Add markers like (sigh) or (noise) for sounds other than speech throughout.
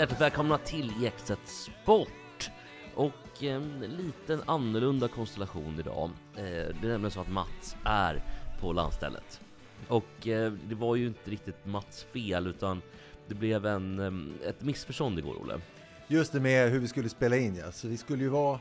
Hjärtligt välkomna till Ekstedt Sport! Och ehm, en liten annorlunda konstellation idag. Eh, det är nämligen så att Mats är på landstället. Och eh, det var ju inte riktigt Mats fel utan det blev en, ehm, ett missförstånd igår Olle. Just det med hur vi skulle spela in ja. Så vi skulle ju vara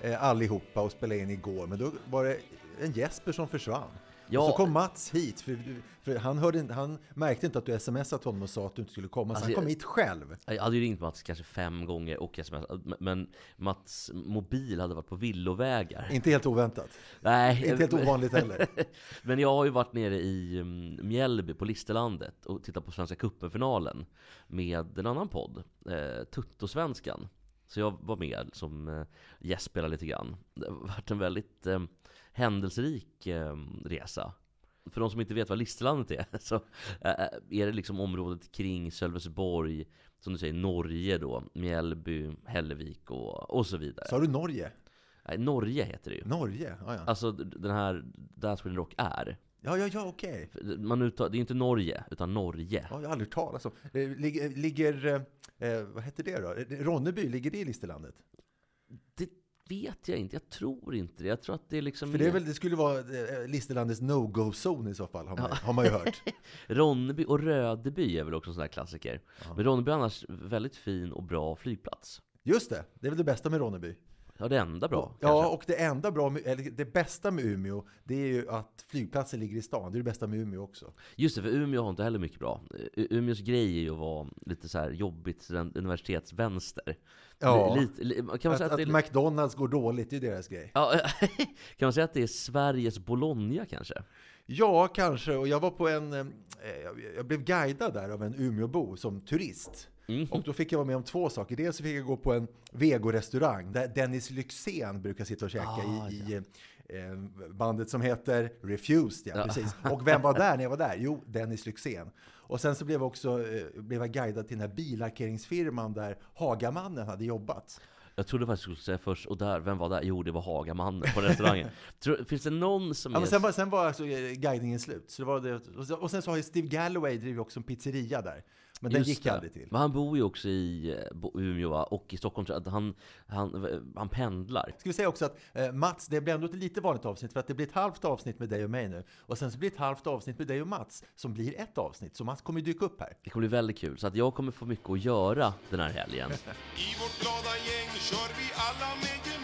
eh, allihopa och spela in igår, men då var det en Jesper som försvann. Ja. Och så kom Mats hit, för, för han, hörde, inte- han märkte inte att du smsat honom och sa att du inte skulle komma, så Alltså, han kom hit själv. Jag hade ju ringt Mats kanske fem gånger och sms, men Mats mobil hade varit på villovägar. Inte helt oväntat. Nej, Inte helt ovanligt heller. (laughs) Men jag har ju varit nere i um, Mjällby på Listerlandet och tittat på Svenska cupen-finalen med en annan podd, eh, Tuttosvenskan. Så jag var med som eh, gästspelare lite grann. Det har varit en väldigt eh, händelserik eh, resa. För de som inte vet vad Listerlandet är, (laughs) så eh, är det liksom området kring Sölvesborg, som du säger, Norge då, Mjällby, Hällevik och, och så vidare. Sa du Norge? Nej, Norge heter det ju. Norge? Ja, ja. Alltså den här, där Sweden Rock är. Ja, ja, ja okej. Man uttar, det är inte Norge, utan Norge. Ja, jag har aldrig talas om. Eh, Ligger, ligger eh, eh, vad heter det då? Eh, Ronneby, ligger det i Listerlandet? Vet jag inte, jag tror inte det. Jag tror att det liksom... För det, är väl, det skulle vara eh, Listerlandets no-go-zon i så fall, har man, har man ju hört. (laughs) Ronneby och Rödeby är väl också där klassiker. Men Ronneby är annars väldigt fin och bra flygplats. Just det, det är väl det bästa med Ronneby. Ja, det enda bra. Ja, kanske. och det enda bra, med, eller det bästa med Umeå, det är ju att flygplatsen ligger i stan. Det är det bästa med Umeå också. Just det, för Umeå har inte heller mycket bra. U- Umeås grej är ju att vara lite så här jobbigt universitetsvänster. Ja. Lite, li- kan man Att, säga att, att det är... McDonalds går dåligt, det är deras grej. Ja, (laughs) kan man säga att det är Sveriges Bologna kanske? Ja, kanske. Och jag var på en... eh, Jag blev guidad där av en Umeåbo som turist. Mm. Och då fick jag vara med om två saker. Dels så fick jag gå på en vegorestaurang där Dennis Lyxzén brukar sitta och käka Ah, i, i eh, bandet som heter Refused. Ja, Ja. Precis. Och vem var där (laughs) när jag var där? Jo, Dennis Lyxzén. Och sen så blev jag också eh, blev jag guidad till den här billackeringsfirman där Hagamannen hade jobbat. Jag trodde faktiskt du skulle säga först, och där, vem var där? Jo, det var Hagamannen på restaurangen. (laughs) Tror, finns det någon som Ja, men sen, var, sen var alltså eh, guidningen slut. Så det var det, och sen- och sen så har ju Steve Galloway drivit också en pizzeria där. Men den Just gick det. aldrig till. Men han bor ju också i eh, Umeå va? och i Stockholm, så att han, han, han pendlar. Ska vi säga också att eh, Mats, det blir ändå ett lite vanligt avsnitt för att det blir ett halvt avsnitt med dig och mig nu. Och sen så blir det ett halvt avsnitt med dig och Mats som blir ett avsnitt. Så Mats kommer ju dyka upp här. Det kommer bli väldigt kul, så att jag kommer få mycket att göra den här helgen. (laughs) (laughs) I vårt glada gäng kör vi alla med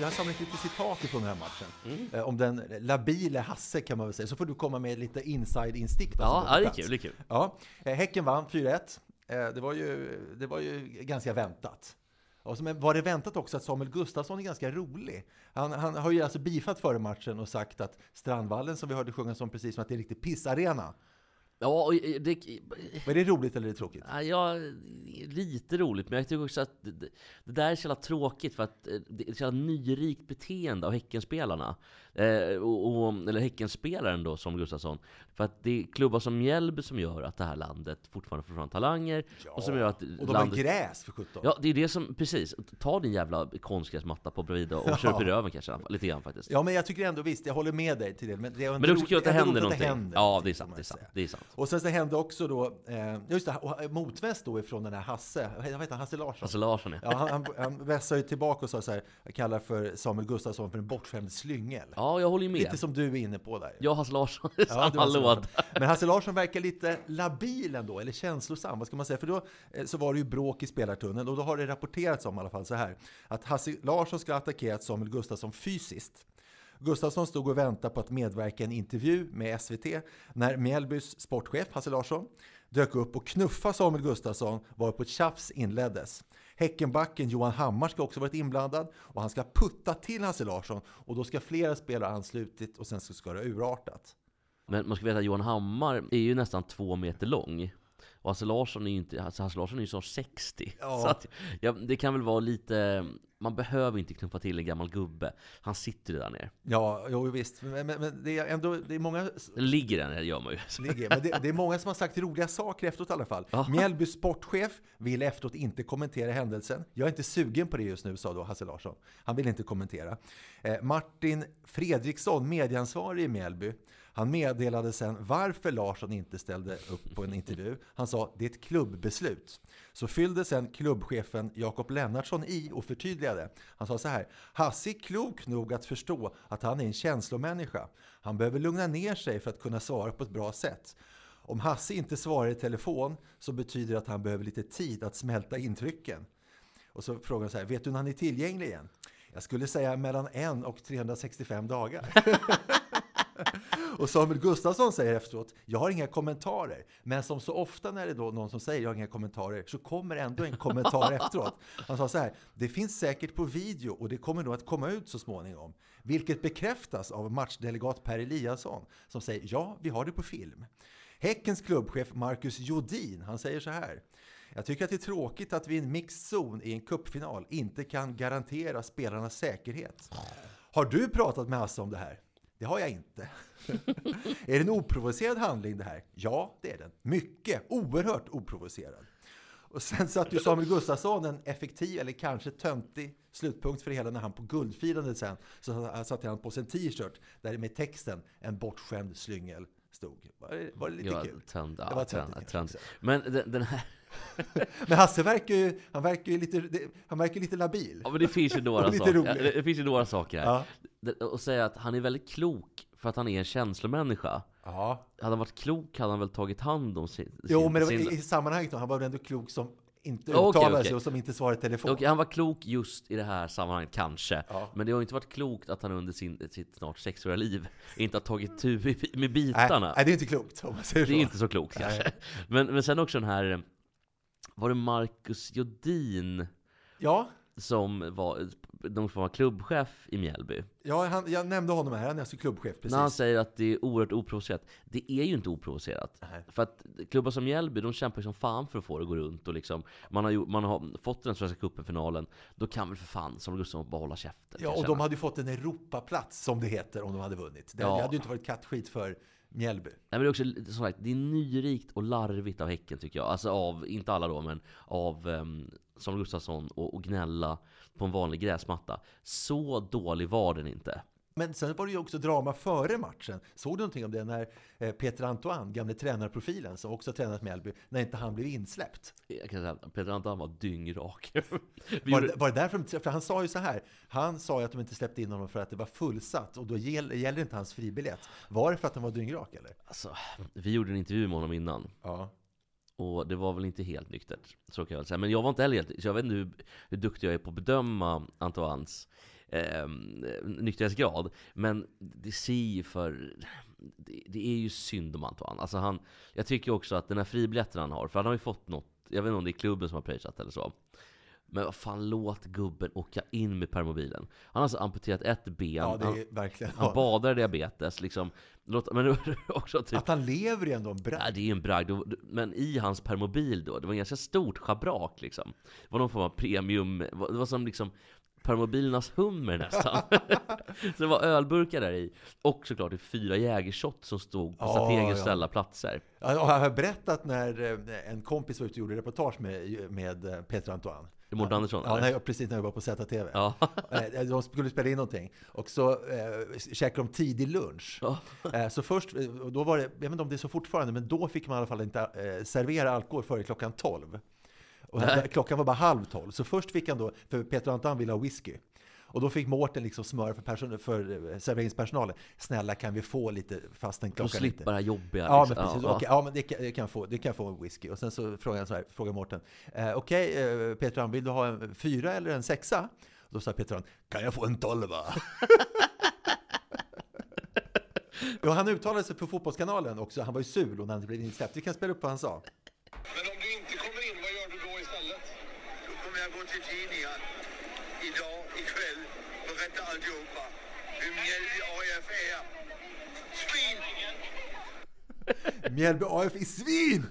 Jag har samlat lite citat ifrån den här matchen. Mm. Eh, om den labile Hasse kan man väl säga. Så får du komma med lite inside-instick. som Ja, det är kul, det är kul. Ja, eh, Häcken vann 4-1. Eh, Det var, ju, det var ju ganska väntat. Och så, men var det väntat också att Samuel Gustafsson är ganska rolig? Han, han har ju alltså bifat före matchen och sagt att Strandvallen, som vi hörde sjungas om precis som att det är en riktig pissarena. Ja, och eh, det, Var det roligt eller är det tråkigt? Ja, lite roligt, men jag tycker också att det, det där är så jävla tråkigt för att eh, det är så jävla nyrikt beteende av Häckenspelarna. Eh, och, och, eller Häckenspelaren då, som Gustafsson. För att det är klubbar som Mjällby som gör att det här landet fortfarande får fram talanger. och som gör att Och de landet... har gräs för 17. Ja, det är det som, precis. Ta din jävla konstgräsmatta på bredvid och kör upp i röven kanske, lite grann faktiskt. Ja, men jag tycker ändå visst, jag håller med dig till det. Men det är, Men det är också kul att det händer någonting. att ja, det är sant, det är sant. Det är sant. Och sen så hände också då, eh, just det, och eh, motväst då ifrån den här Hasse, vad heter han, Hasse Larsson? Hasse Larsson ja. Ja, han, han, han vässade ju tillbaka och sa så här, jag kallar för Samuel Gustafsson för en bortskämd slyngel. Ja, jag håller ju med. Lite som du är inne på där. Och Hasse Larsson Ja, samma (laughs) det (laughs) Men Hasse Larsson verkar lite labil ändå, eller känslosam, vad ska man säga? För då eh, så var det ju bråk i spelartunneln och då har det rapporterats om i alla fall så här, att Hasse Larsson ska ha attackerat Samuel Gustafsson fysiskt. Gustafsson stod och väntade på att medverka i en intervju med SVT när Mjällbys sportchef Hasse Larsson dök upp och knuffade Samuel Gustafsson varpå ett tjafs inleddes. Häckenbacken Johan Hammar ska också varit inblandad och han ska putta till Hasse Larsson och då ska flera spelare ha anslutit och sen så ska det ha urartat. Men man ska veta att Johan Hammar är ju nästan två meter lång. Och Hasse Larsson är ju inte, alltså Hasse Larsson är ju snart 60. Ja. Så att, ja, det kan väl vara lite, man behöver inte knuffa till en gammal gubbe. Han sitter ju där nere. Ja, jo, visst. Men, men, men det är ändå det är många Ligger där nere gör man ju. ligger. Men det, det är många som har sagt roliga saker efteråt i alla fall. Jaha. Mjällbys sportchef vill efteråt inte kommentera händelsen. Jag är inte sugen på det just nu, sa då Hasse Larsson. Han vill inte kommentera. Eh, Martin Fredriksson, medieansvarig i Mjällby, han meddelade sen varför Larsson inte ställde upp på en intervju. Han sa det är ett klubbbeslut. Så fyllde sen klubbchefen Jakob Lennartsson i och förtydligade. Han sa så här, Hasse är klok nog att förstå att han är en känslomänniska. Han behöver lugna ner sig för att kunna svara på ett bra sätt. Om Hasse inte svarar i telefon så betyder det att han behöver lite tid att smälta intrycken. Och så frågar han så här, vet du när han är tillgänglig igen? Jag skulle säga mellan en och 365 dagar. (laughs) (laughs) Och Samuel Gustafsson säger efteråt, jag har inga kommentarer. Men som så ofta när det är då någon som säger jag har inga kommentarer, så kommer ändå en kommentar (laughs) efteråt. Han sa så här, det finns säkert på video och det kommer nog att komma ut så småningom. Vilket bekräftas av matchdelegat Per Eliasson som säger, ja, vi har det på film. Häckens klubbchef Marcus Jodin, han säger så här. Jag tycker att det är tråkigt att vi i en mixed zon i en cupfinal inte kan garantera spelarnas säkerhet. Har du pratat med Hasse om det här? Det har jag inte. (laughs) är det en oprovocerad handling det här? Ja, det är den. Mycket, oerhört oprovocerad. Och sen satte ju Samuel Gustafsson en effektiv, eller kanske töntig, slutpunkt för det hela när han på guldfirandet sen så satte han på sig en t-shirt där det med texten ”En bortskämd slyngel” stod. Var det, var det lite Ja, kul? tönt, Det ja, var tönt, töntigt, tönt. kanske. Men den, den här, (laughs) Men Hasse verkar ju, han verkar ju lite, han verkar lite labil. ja men det finns ju några (laughs) saker, det, finns ju några saker här. Ja. Och säga att han är väldigt klok för att han är en känslomänniska. Ja. Hade han varit klok hade han väl tagit hand om sin... Jo, sin, men sin, i, i sammanhanget då, han var väl ändå klok som inte Okej, uttalade okej. sig och som inte svarade i telefon. Okej, han var klok just i det här sammanhanget, kanske. Ja. Men det har inte varit klokt att han under sin, sitt snart sexåriga liv inte har tagit tur med bitarna. Nej, det är inte klokt om man säger det så. är inte så klokt kanske. Men, men sen också den här, var det Marcus Jodin Ja, som var någon form av klubbchef i Mjällby? ja han, jag nämnde honom här, han är alltså klubbchef, precis. När han säger att det är oerhört oprovocerat. Det är ju inte oprovocerat. Nej. För att klubbar som Mjällby, de kämpar ju som fan för att få det att gå runt. Och liksom, man, har ju, man har fått den Svenska cupen-finalen, då kan väl för fan Samuel Gustafsson bara hålla käften. Ja, och de hade ju fått en Europaplats, som det heter, om de hade vunnit. Det, Ja. det hade ju inte varit kattskit för Mjällby. Nej, men det är också som sagt, det är nyrikt och larvigt av Häcken tycker jag. Alltså av, inte alla då, men av um, Samuel Gustafsson och, och gnälla på en vanlig gräsmatta. Så dålig var den inte. Men sen var det ju också drama före matchen. Såg du någonting om det när eh, Peter Antoine, gamle tränarprofilen, som också tränat Mjällby, när inte han blev insläppt? Jag kan säga Peter Anton var dyngrak. (laughs) Var det, var det därför de, för han sa ju så här, han sa ju att de inte släppte in honom för att det var fullsatt och då gäll, gäller inte hans fribiljett. Var det för att han var dyngrak eller? Alltså, vi gjorde en intervju med honom innan. Ja. Och det var väl inte helt nyktert, så kan jag väl säga. Men jag var inte heller helt, så jag vet inte hur, hur duktig jag är på att bedöma Antoines eh, nykterhetsgrad. Men det ser ju för... Det, det är ju synd om Antoine. Alltså han, jag tycker också att den här fribiljetten han har, för han har ju fått något, jag vet inte om det är klubben som har pröjsat eller så. Men vad fan, låt gubben åka in med permobilen. Han har alltså amputerat ett ben. Ja, det är verkligen... han badar i diabetes liksom. Låt, men (laughs) också typ Att han lever är ändå en bragd. Nej, det är en bragd. Men i hans permobil då, det var en ganska stort schabrak liksom. Det var någon form av premium, det var som liksom permobilernas hummer nästan. (laughs) så det var ölburkar där i. Och såklart det fyra jägershot som stod på strategiskt ja. ställda platser. Ja, Jag har berättat när eh, en kompis var ute och gjorde reportage med, med eh, Peter Antoine. Mårten Andersson? Ja, nej, precis när jag var på ZTV. Ja. (laughs) Eh, De skulle spela in någonting och så eh, käkade de tidig lunch. Ja. (laughs) Eh, så först, då var det, jag vet inte om det är så fortfarande, men då fick man i alla fall inte eh, servera alkohol före klockan 12. Och klockan var bara halv 12. Så först fick han då, för Peter Anton ville ha whisky. Och då fick Mårten liksom smöra för, person, för eh, serveringspersonalen. Snälla kan vi få lite fastän klockan slippa inte... det här jobbiga. Ja, men liksom. precis. Ja, Okej, ja, men det kan, det kan jag få. Det kan jag få en whisky. Och sen så frågade han så här, frågade Mårten. Eh, Okej, eh, Peter vill du ha en fyra eller en sexa? Och då sa Peter Anton, kan jag få en tolva? (laughs) och han uttalade sig för Fotbollskanalen också. Han var ju sur då när han blev insläppt. Vi kan spela upp vad han sa. Men om du inte kommer in, vad gör du då istället? Då kommer jag gå till tidningen idag, ikväll, berätta alltihopa. Hur Mjällby AIF är. Svin! Mjällby AF är svin!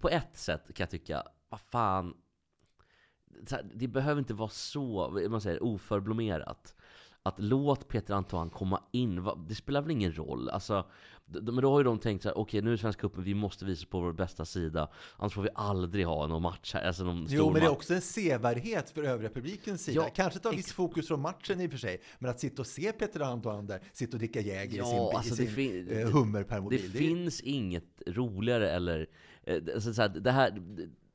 På ett sätt kan jag tycka, vad fan. Det behöver inte vara så, man säger, oförblommerat. Att låt Peter Antoine komma in, det spelar väl ingen roll. Alltså, men då har ju de tänkt så här, okej nu är Svenska cupen, vi måste visa på vår bästa sida. Annars får vi aldrig ha någon match här, alltså någon Jo, men det är också en sevärdhet för övriga publikens sida. Ja, Kanske ta viss fokus från matchen i och för sig, men att sitta och se Peter Antoine där, sitta och dricka Jäger Ja, i sin, alltså i det sin fin- eh, det- hummerpermobil. Det är- finns inget roligare eller... Alltså, så här, det här,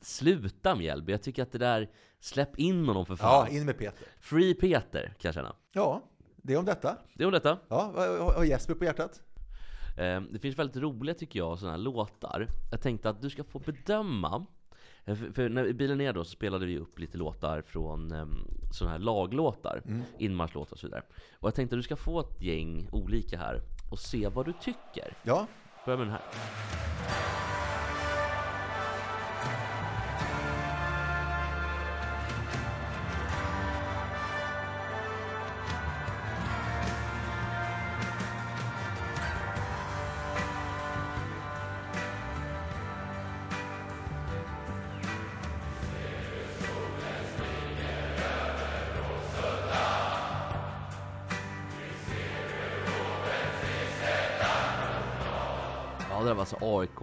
sluta Mjällby, jag tycker att det där, släpp in honom för fan. Ja, in med Peter. Free Peter, kan jag känna. Ja, det är om detta. Det är om detta. Ja, har Jesper på hjärtat? Eh, Det finns väldigt roliga, tycker jag, sådana här låtar. Jag tänkte att du ska få bedöma. Eh, För, när bilen ner då så spelade vi upp lite låtar från um, sådana här laglåtar, inmarschlåtar och så vidare. Och jag tänkte att du ska få ett gäng olika här och se vad du tycker. Ja, Börja med den här.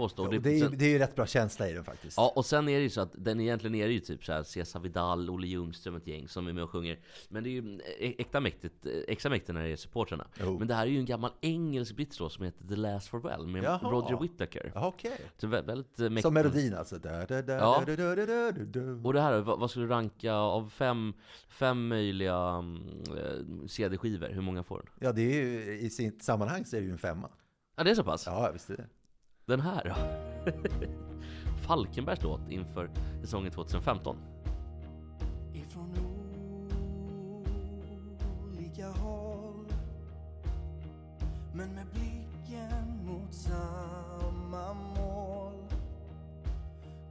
Och Det- det är, ju- sen- det är ju rätt bra känsla i den faktiskt. Ja, och sen är det ju så att den egentligen är det ju typ så här Cesar Vidal, Olle Ljungström, ett gäng som är med och sjunger. Men det är ju ä- äkta mäktigt, eh, extra mäktigt när det är supportrarna. Jo. Men det här är ju en gammal engelsk brittisk som heter The Last Farewell med Jaha. Roger Whittaker. Okej. Så vä- väldigt eh, mäktigt. Som melodin alltså. Da, da, da, Ja. Och det här, vad, skulle du ranka av fem, fem möjliga mm, eh, CD-skivor? Hur många får den? Ja, det är ju, i sitt sammanhang så är det ju en femma. Ja, det är så pass? Ja, visst är det. Den här då? (laughs) Falkenbergs låt inför säsongen 2015. ifrån olika håll men med blicken mot samma mål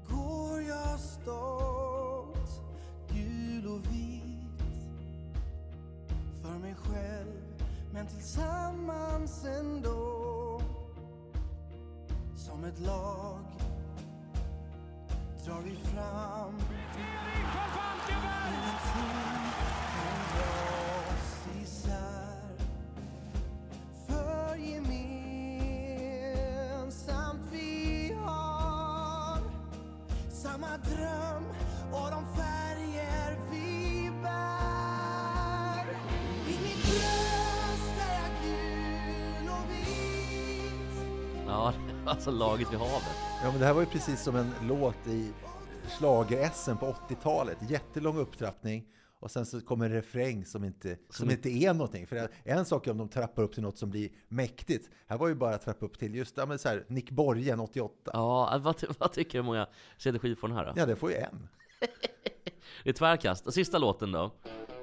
går jag stolt, gul och vit för mig själv men tillsammans ändå som ett lag drar vi fram Ingenting kan dra oss isär För gemensamt vi har Samma dröm alltså laget vid havet. Ja, men det här var ju precis som en låt i schlager-SM på 80-talet. Jättelång upptrappning. Och sen så kommer en refräng som inte, som inte är någonting. För en sak är om de trappar upp till något som blir mäktigt. Här var ju bara att trappa upp till just ja, men så här, Nick Borgen 88. Ja, vad, vad tycker du många CD-skivor får den här då? Ja, det får ju en. (laughs) Det är tvärkast. Och sista låten då,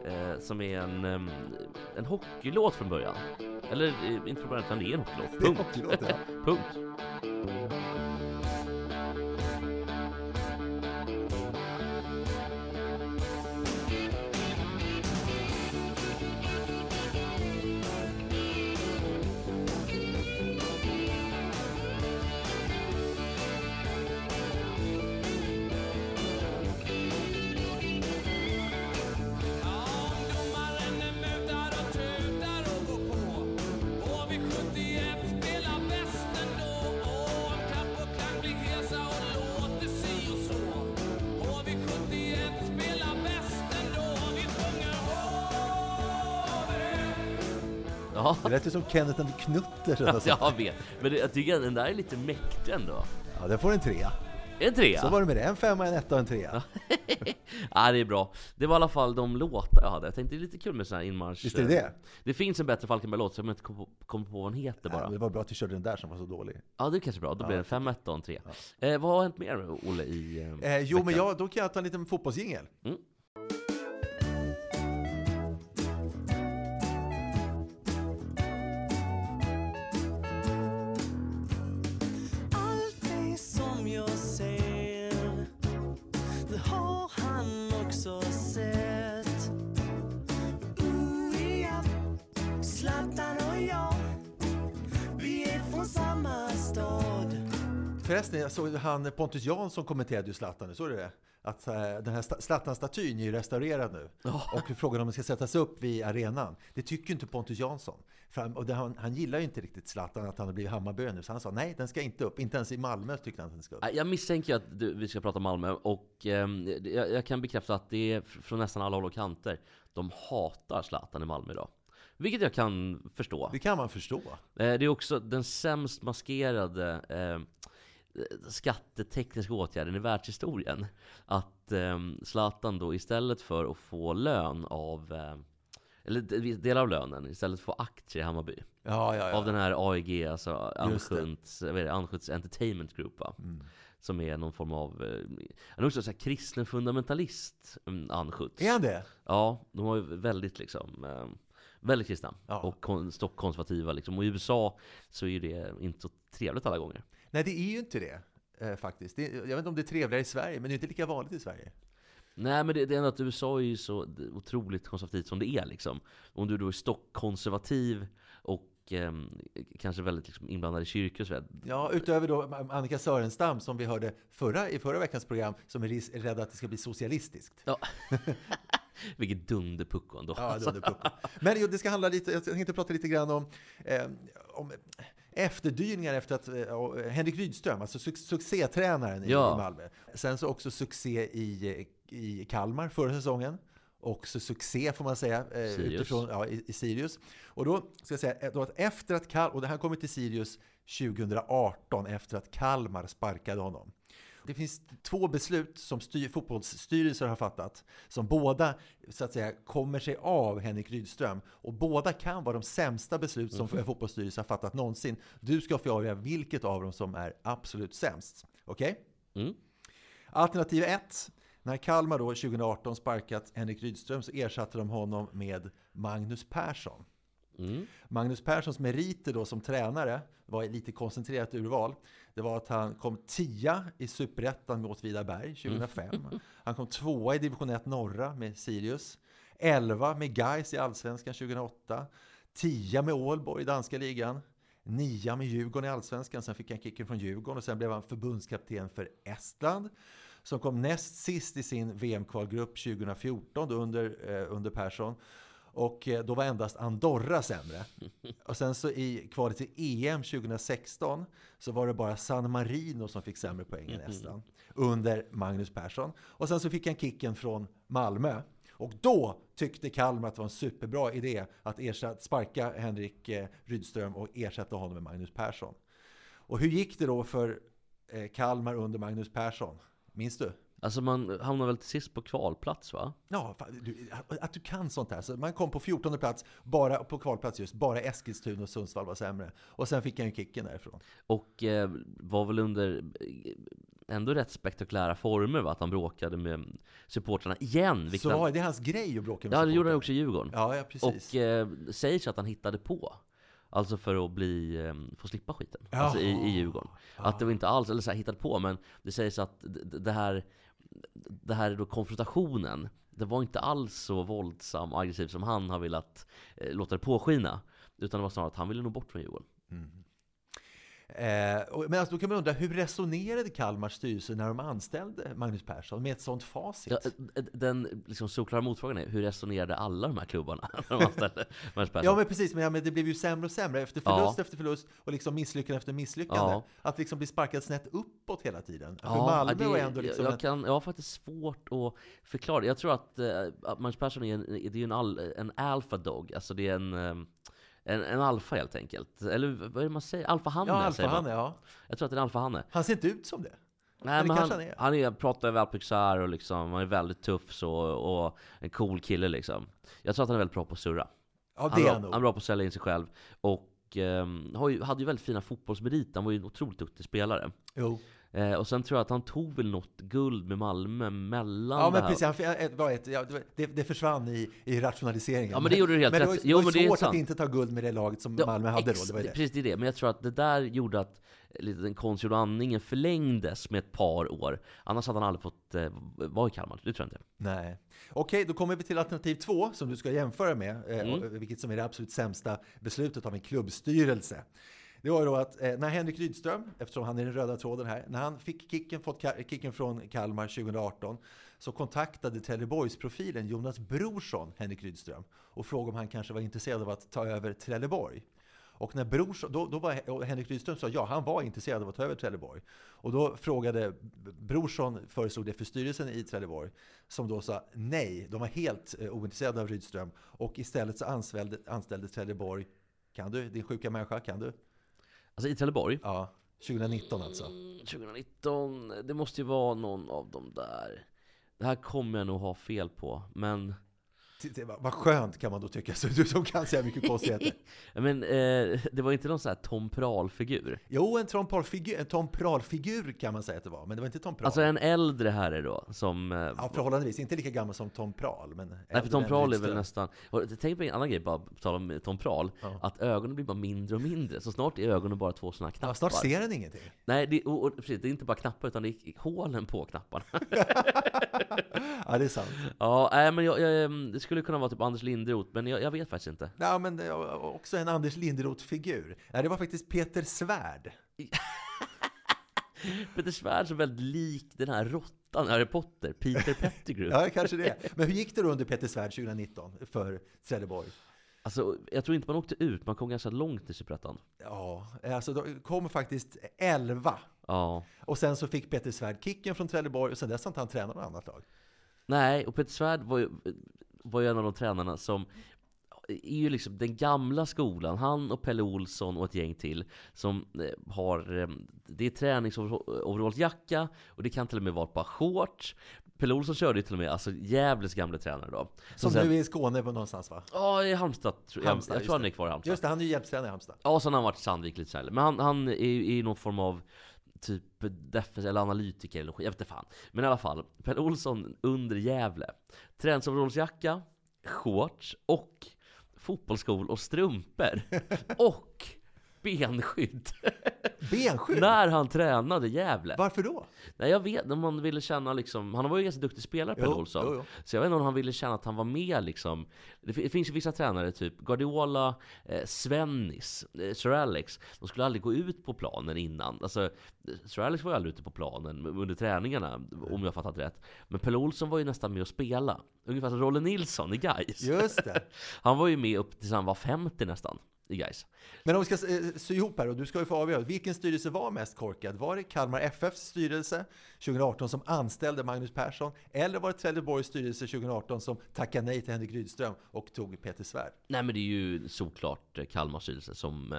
eh, som är en, en hockeylåt från början. Eller eh, inte från början, utan det är en hockeylåt. Punkt. hockeylåt, ja. (laughs) Punkt. Bye. Det lät ju som Kenneth and något sånt. Jag vet, men jag tycker den där är lite mäktig ändå. Ja, den får en trea. En trea? Så var det med det. En femma, en etta och en trea. (laughs) Ja, det är bra. Det var i alla fall de låtar jag hade. Jag tänkte det är lite kul med sån här inmarsch. Visst är det det? Det finns en bättre Falkenberg-låt som jag inte kom på, kom på vad den heter Ja, bara. men det var bra att du körde den där som var så dålig. Ja, det är kanske bra. Då Ja, blir det en 5 1 och en 3. Eh, vad har hänt mer, Olle, i eh, Eh, jo, men veckan? jag, då kan jag ta en liten fotbollsjingel. Mm. Förresten, jag såg han Pontus Jansson kommenterade ju Zlatan, såg du det? Att eh, den här sta- Zlatan-statyn är ju restaurerad nu. Och frågan om den ska sättas upp vid arenan. Det tycker ju inte Pontus Jansson. Han, och det, han, han gillar ju inte riktigt Zlatan, att han har blivit Hammarby nu. Så han sa nej, den ska inte upp. Inte ens i Malmö tyckte han att den ska upp. Jag misstänker ju att du, vi ska prata Malmö och ehm, jag, jag kan bekräfta att det är fr- från nästan alla håll och kanter. De hatar Zlatan i Malmö idag. Vilket jag kan förstå. Det kan man förstå. Eh, Det är också den sämst maskerade eh, skattetekniska åtgärden i världshistorien. Att eh, Zlatan då istället för att få lön av eh, eller de- delar av lönen, istället få aktier i Hammarby. Ja, ja, ja. Av den här AEG, alltså. Anschutz, Anschutz Entertainment Group va? Mm. Som är någon form av, eh, han är också så här kristen fundamentalist, mm, Anschutz. Är han det? Ja, de var ju väldigt liksom eh, Väldigt kristna och kon- stockkonservativa liksom. Och i USA så är ju det inte så trevligt alla gånger. Nej, det är ju inte det. Eh, faktiskt. Det, jag vet inte om det är trevligare i Sverige, men det är inte lika vanligt i Sverige. Nej men det, det är ändå att USA är ju så otroligt konservativt som det är liksom. Om du då är stockkonservativ och ehm, kanske väldigt liksom, inblandad i kyrkor och så. Ja, utöver då Annika Sörenstam som vi hörde förra, i förra veckans program, som är rädd att det ska bli socialistiskt. Ja. (laughs) Vilket dunderpucko ändå. Ja, det, Men jo, det ska handla lite, jag tänkte prata lite grann om, eh, om efterdyningar efter att eh, Henrik Rydström, alltså su succétränaren i, Ja. i Malmö. Sen så också succé i, i Kalmar förra säsongen. Också succé får man säga, eh, Sirius. utifrån, ja, i, i Sirius. Och då ska jag säga eh, då att efter att Kal och det här kommer till Sirius 2018 efter att Kalmar sparkade honom. Det finns två beslut som styr, fotbollsstyrelser har fattat som båda så att säga kommer sig av Henrik Rydström och båda kan vara de sämsta beslut som en fotbollsstyrelse har fattat någonsin. Du ska få avgöra vilket av dem som är absolut sämst. Okej? Mm. Alternativ 1. När Kalmar då 2018 sparkat Henrik Rydström så ersatte de honom med Magnus Persson. Mm. Magnus Perssons meriter då som tränare var lite koncentrerat urval. Det var att han kom tia i Superettan med Åtvidaberg 2005. Han kom tvåa i division 1 norra med Sirius. Elva med Gais i Allsvenskan 2008. Tia med Ålborg i danska ligan. Nia med Djurgården i Allsvenskan. Sen fick han kicken från Djurgården och sen blev han förbundskapten för Estland. Som kom näst sist i sin VM-kvalgrupp 2014 då under, eh, under Persson. Och eh, då var endast Andorra sämre. Och sen så i kvalet till EM 2016 så var det bara San Marino som fick sämre poäng än Estland. Under Magnus Persson. Och sen så fick han kicken från Malmö. Och då tyckte Kalmar att det var en superbra idé att ersätta, sparka Henrik eh, Rydström och ersätta honom med Magnus Persson. Och hur gick det då för eh, Kalmar under Magnus Persson? Minns du? Alltså man hamnar väl till sist på kvalplats va? Ja, du, att du kan sånt här. Så man kom på 14 plats, bara på kvalplats just. Bara Eskilstuna och Sundsvall var sämre. Och sen fick han ju kicken därifrån. Och eh, var väl under eh, ändå rätt spektakulära former va? Att han bråkade med supportrarna igen. vilket Så var det hans grej att bråka med Ja, det gjorde han också i Djurgården. Ja, ja precis. Och eh, säger sig att han hittade på. Alltså för att bli, eh, få slippa skiten. Alltså i, i Djurgården. Att det var inte alls, eller så här, hittade på, men det sägs att det här, det här är då konfrontationen, det var inte alls så våldsam och aggressiv som han har velat eh, låta det påskina. Utan det var snarare att han ville nog bort från Djurgården. Mm men alltså, då kan man undra, hur resonerade Kalmars styrelse när de anställde Magnus Persson med ett sånt facit? Ja, eh, den liksom solklara motfrågan är, hur resonerade alla de här klubbarna (laughs) när de anställde Magnus Persson? Ja men precis, men, ja, men det blev ju sämre och sämre efter förlust Ja. efter förlust och liksom misslyckande efter misslyckande. Ja. Att liksom bli sparkad snett uppåt hela tiden. För Ja, Malmö det, var ändå liksom... jag, jag, kan, jag har faktiskt svårt att förklara. Jag tror att, eh, att Magnus Persson är en, det är en, all, en alpha dog, alltså det är en, eh, En, en alfa helt enkelt. Eller vad är det man säger? Alfahanne Ja, säger man. alfahanne, ja. Jag tror att det är en alfahanne. Han ser inte ut som det. Nej, men han, han är. han är, pratar välpixar och liksom, han är väldigt tuff så, och en cool kille liksom. Jag tror att han är väldigt bra på att surra. Ja, Han det är, han nog. han är bra på att sälja in sig själv. Och ju, hade ju väldigt fina fotbollsmeriter, han var ju en otroligt duktig spelare. Jo. Eh, och sen tror jag att han tog väl något guld med Malmö mellan Ja, det men precis. Han, var ett, ja, det, det försvann i, i rationaliseringen. Ja, men det gjorde det helt men det rätt. var, Jo, det var men det är svårt sant. att inte ta guld med det laget som Ja, Malmö hade då. Det var det. Precis det är det. Men jag tror att det där gjorde att lite den konstgjorda andningen förlängdes med ett par år. Annars hade han aldrig fått eh, vara i Kalmar. Det tror jag inte. Nej. Okej, då kommer vi till alternativ två som du ska jämföra med, eh, Mm. vilket som är det absolut sämsta beslutet av en klubbstyrelse. Det var ju då att eh, när Henrik Rydström, eftersom han är den röda tråden här, när han fick kicken, fått kicken från Kalmar 2018 så kontaktade Trelleborgs-profilen Jonas Brorsson Henrik Rydström och frågade om han kanske var intresserad av att ta över Trelleborg. Och när Brorsson, då, då var Henrik Rydström sa ja, han var intresserad av att ta över Trelleborg. Och då frågade Brorsson, föreslog det för styrelsen i Trelleborg, som då sa nej, de var helt eh, ointresserade av Rydström. Och istället så anställde, anställde Trelleborg, kan du, din sjuka människa, kan du? Alltså i Trelleborg, Ja, 2019 alltså. mm, 2019, det måste ju vara någon av dem där. Det här kommer jag nog ha fel på, men... Vad skönt kan man då tycka, så du som kan säga mycket konstigheter. (laughs) men eh, det var inte någon sån här Tom Prahl-figur. Jo, en Tom Prahl-figur, en Tom Prahl-figur kan man säga att det var, men det var inte Tom Prahl. Alltså en äldre herre då, som... Eh, Ja, förhållandevis. Inte lika gammal som Tom Prahl, men Nej, för Tom Prahl är väl nästan... Tänk på en annan grej, bara på tal om Tom Prahl. Ja. Att ögonen blir bara mindre och mindre. Så snart är ögonen bara två sådana knappar. Ja, snart ser den ingenting. Nej, det, och, och, precis, det är inte bara knappar, utan det är hålen på knapparna. (laughs) Ja, det är sant. ja, nej, men jag, jag, det skulle kunna vara typ Anders Linderoth, men jag, jag vet faktiskt inte. Ja, men också en Anders Linderoth-figur. Ja, det var faktiskt Peter Svärd. (laughs) Peter Svärd är väldigt lik den här råttan Harry Potter, Peter (laughs) Pettigrew. Ja, kanske det. Men hur gick det då under Peter Svärd 2019 för Trelleborg? Alltså, jag tror inte man åkte ut, man kom ganska långt i Superettan. Ja, alltså de kom faktiskt 11. Ja. Och sen så fick Peter Svärd kicken från Trelleborg och sen dess har inte han tränat något annat lag. Nej, och Peter Svärd var ju, var ju en av de tränarna som är ju liksom den gamla skolan, han och Pelle Olsson och ett gäng till som eh, har, eh, det är träningsoverallsjacka och det kan till och med vara ett par shorts. Pelle Olsson körde ju till och med, alltså Gävles gamla tränare då. Som sen- nu är i Skåne på någonstans va? Ja, i Halmstad. Tror jag, Halmstad, jag tror han är kvar i Halmstad. Just det, han är ju hjälptränare i Halmstad. Ja, sen har han varit i Sandvik lite senare. Men han, han är ju i någon form av typ defens eller analytiker eller skit, jag vet inte fan. Men i alla fall, Pelle Olsson under Gävle. Träningsoverallsjacka, shorts och fotbollsskor och strumpor. (laughs) och benskydd. Benskydd? När han tränade Gävle. Varför då? Nej, jag vet om han ville känna liksom, han var ju ganska duktig spelare Pelle Olsson. jo, jo. Så jag vet inte om han ville känna att han var med liksom. Det, fi- det finns ju vissa tränare, typ Guardiola, eh, Svennis, eh, Sir Alex. De skulle aldrig gå ut på planen innan. Alltså, Sir Alex var ju aldrig ute på planen under träningarna, om jag fattat rätt. Men Pelle Olsson var ju nästan med att spela. Ungefär som Rolle Nilsson i Gais. Just det. (laughs) Han var ju med upp tills han var 50 nästan, i Gais. Men om vi ska eh, sy ihop här och du ska ju få avgöra. Vilken styrelse var mest korkad? Var det Kalmar FFs styrelse 2018 som anställde Magnus Persson? Eller var det Trelleborgs styrelse 2018 som tackade nej till Henrik Rydström och tog Peter Svärd? Nej men det är ju såklart eh, Kalmar styrelse som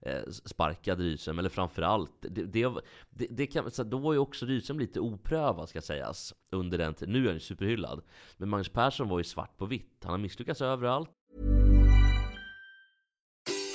eh, sparkade Rydström, eller framförallt, det, det, det, det kan, så då var ju också Rydström lite oprövad ska sägas under den. Nu är han ju superhyllad. Men Magnus Persson var ju svart på vitt. Han har misslyckats överallt.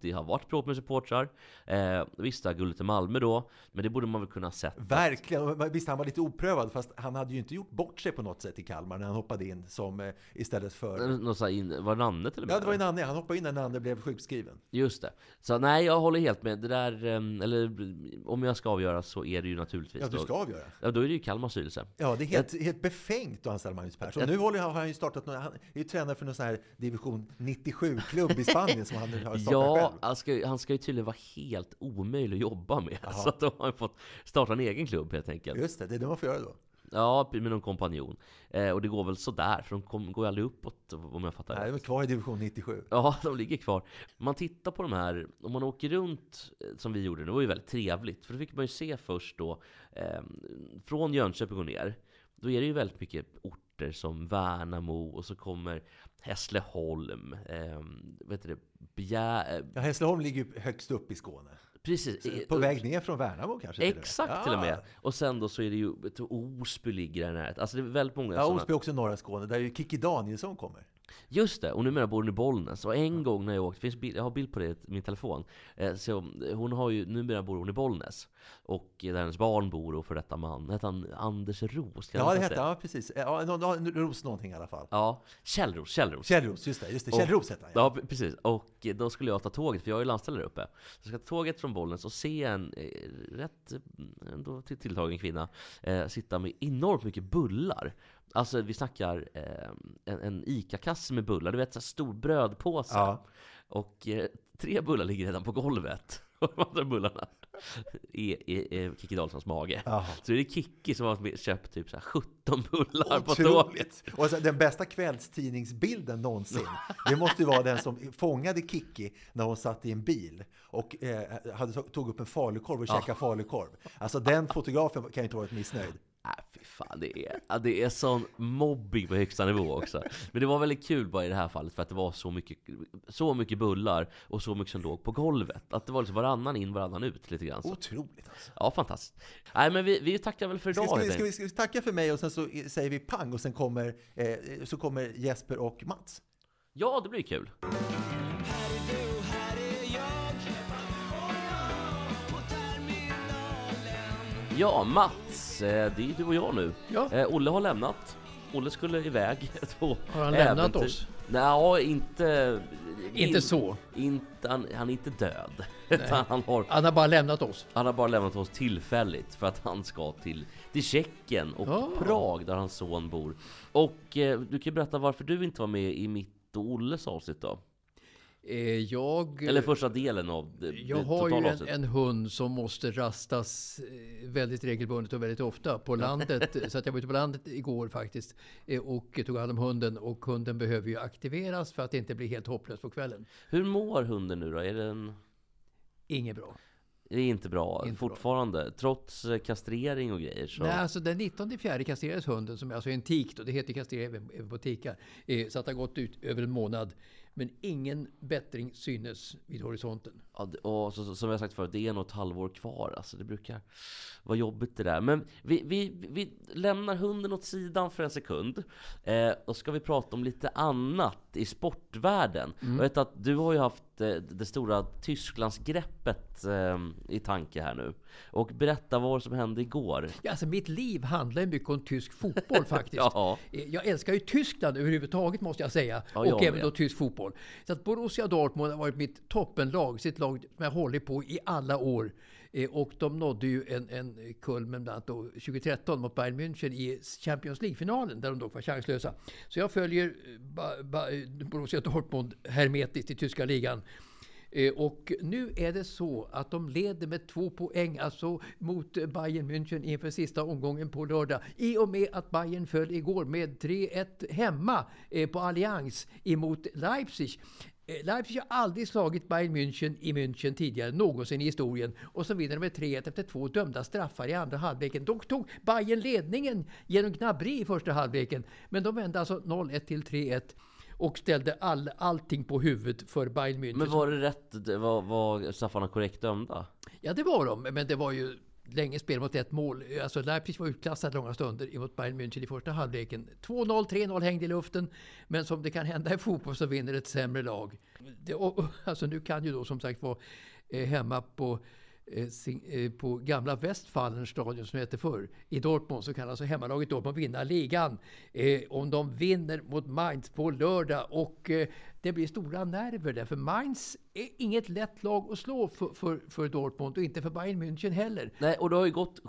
Det har varit bråk med supportrar. Eh, visst, har guldet i Malmö då, men det borde man väl kunna sett. Verkligen. Och Visst, han var lite oprövad, fast han hade ju inte gjort bort sig på något sätt i Kalmar när han hoppade in som eh, istället för... Någon sån här in, var det Nanne till och med? Ja, det var ju Nanne. Han hoppade in när Nanne blev sjukskriven. Just det. Så nej, jag håller helt med. Det där, eh, eller om jag ska avgöra så är det ju naturligtvis Ja, du då- ska avgöra. Ja, då är det ju Kalmars styrelse. Ja, det är helt, helt befängt att anställa Magnus Persson. Nu håller, har han ju startat, någon- han är ju tränare för någon sån här division 97-klubb i Spanien som han nu har startat Ja, själv. Han ska, ju- han ska ju tydligen vara helt omöjlig att jobba med. Så att de har fått starta en egen klubb helt enkelt. Just det, det är det man får göra då. Ja, med någon kompanjon. Eh, och det går väl sådär, för de kom, går ju aldrig uppåt om jag fattar Nej, de är kvar i division 97. Ja, (laughs) de ligger kvar. Man tittar på de här, om man åker runt eh, som vi gjorde, det var ju väldigt trevligt. För då fick man ju se först då, eh, från Jönköping och ner, då är det ju väldigt mycket orter som Värnamo och så kommer Hässleholm, eh, vet du det, Bjär... eh, Ja, Hässleholm ligger ju högst upp i Skåne. Precis. Så På väg ner från Värnamo kanske? Exakt till och med. Och sen då så är det ju, Osby ligger där nära. Alltså det är väldigt många Ja, sådana. Osby är också norra Skåne, där ju Kikki Danielsson kommer. Just det, och numera bor hon i Bollnäs. Och en gång när jag åkte, finns bild, jag har bild på det i min telefon. Eh, så hon har ju, numera bor hon i Bollnäs. Och där hennes barn bor och för detta man. Hette han Anders Ros? Ja, det hette Ja, precis. Ja, Ros någonting i alla fall. Ja, Källros, Källros. Källros, just det. Just det. Källros hette han, ja. Ja, precis. Och eh, då skulle jag ta tåget, för jag är ju landställe där uppe. Så jag ska ta tåget från Bollnäs och se en eh, rätt mm, ändå till- tilltagen kvinna eh, sitta med enormt mycket bullar. Alltså vi snackar eh, en, en ICA-kasse med bullar, du vet så här stor brödpåse. Ja. Och eh, tre bullar ligger redan på golvet. (laughs) Och de andra bullarna är, är, är Kikki Danielssons mage. Jaha. Så det är Kikki som har köpt typ så här 17 bullar på tåget. Otroligt! Och så, den bästa kvällstidningsbilden någonsin, det måste ju vara den som fångade Kikki när hon satt i en bil och eh, hade, tog upp en falukorv och käkade falukorv. Alltså den fotografen kan ju inte ha varit missnöjd. Nej, fy fan, det är, det är sån mobbing på högsta nivå också. Men det var väldigt kul bara i det här fallet för att det var så mycket, så mycket bullar och så mycket som låg på golvet. Att det var liksom varannan in, varannan ut lite grann. Så. Otroligt alltså. Ja, fantastiskt. Nej, men vi, vi tackar väl för Ska, idag ska, vi, helt ska, vi, ska vi tacka för mig och sen så säger vi pang och sen kommer, eh, så kommer Jesper och Mats. Ja, det blir kul. Ja, Mats, det är du och jag nu. Ja. Eh, Olle har lämnat. Olle skulle iväg (laughs) på Har han lämnat äventyr. oss? Nej, inte... Inte så. Inte, han, han är inte död. (laughs) Han, har, Han har bara lämnat oss. han har bara lämnat oss tillfälligt för att han ska till, till Tjeckien och Ah. Prag där hans son bor. Och eh, du kan berätta varför du inte var med i mitt och Olles avsnitt då? Eh, Jag, Eller första delen av det, jag det har ju en, en hund som måste rastas eh, väldigt regelbundet och väldigt ofta på (laughs) landet. så att jag var ute på landet igår faktiskt eh, och tog hand om hunden. Och hunden behöver ju aktiveras för att inte bli helt hopplös på kvällen. Hur mår hunden nu då? Är den... Inget bra. Det är inte bra Inte fortfarande, trots eh, kastrering och grejer. Så. Nej, alltså den 19 fjärde kastrerades hunden, som är alltså en tik då, det heter kastrering även, även på tikar. Eh, så att det har gått ut över en månad. Men ingen bättring synes vid horisonten. Och så, så, som jag sagt förut, det är nog ett halvår kvar. Alltså, det brukar vara jobbigt det där. Men vi, vi, vi lämnar hunden åt sidan för en sekund. Eh, och ska vi prata om lite annat i sportvärlden. Mm. Jag vet att du har ju haft eh, det stora Tysklandsgreppet eh, i tanke här nu. Och berätta vad som hände igår. Ja, alltså mitt liv handlar ju mycket om tysk fotboll (laughs) faktiskt. Ja. Eh, Jag älskar ju Tyskland överhuvudtaget måste jag säga. Ja, jag och även med. då tysk fotboll. Så att Borussia Dortmund har varit mitt toppenlag. Sitt lag som jag har hållit på i alla år. Eh, Och de nådde ju en, en kulmen bland annat då 2013 mot Bayern München i Champions League-finalen där de dock var chanslösa. Så jag följer eh, ba, ba, eh, Borussia Dortmund hermetiskt i tyska ligan. Eh, Och nu är det så att de leder med två poäng alltså mot Bayern München inför sista omgången på lördag. I och med att Bayern föll igår med 3-1 hemma eh, på Allianz emot Leipzig. Eh, Leipzig har aldrig slagit Bayern München i München tidigare, någonsin i historien. Och så vinner de med 3-1 efter två dömda straffar i andra halvleken. Dock tog Bayern ledningen genom knabberi i första halvleken. Men de vände alltså 0-1 till 3-1 och ställde all, allting på huvudet för Bayern München. Men var det rätt? Var, var Staffarna korrekt dömda? Ja, det var de. Men det var ju länge spel mot ett mål. Alltså Leipzig var utklassat långa stunder mot Bayern München i första halvleken. 2-0, 3-0 hängde i luften. Men som det kan hända i fotboll så vinner ett sämre lag. Det, och, alltså nu kan ju då som sagt vara eh, hemma på eh, sin- eh, på gamla Westfalenstadion som det hette förr. I Dortmund så kan alltså hemmalaget Dortmund vinna ligan. Eh, om de vinner mot Mainz på lördag. Och eh, det blir stora nerver där. För Mainz är inget lätt lag att slå för, för, för Dortmund och inte för Bayern München heller. Nej, och det har ju gått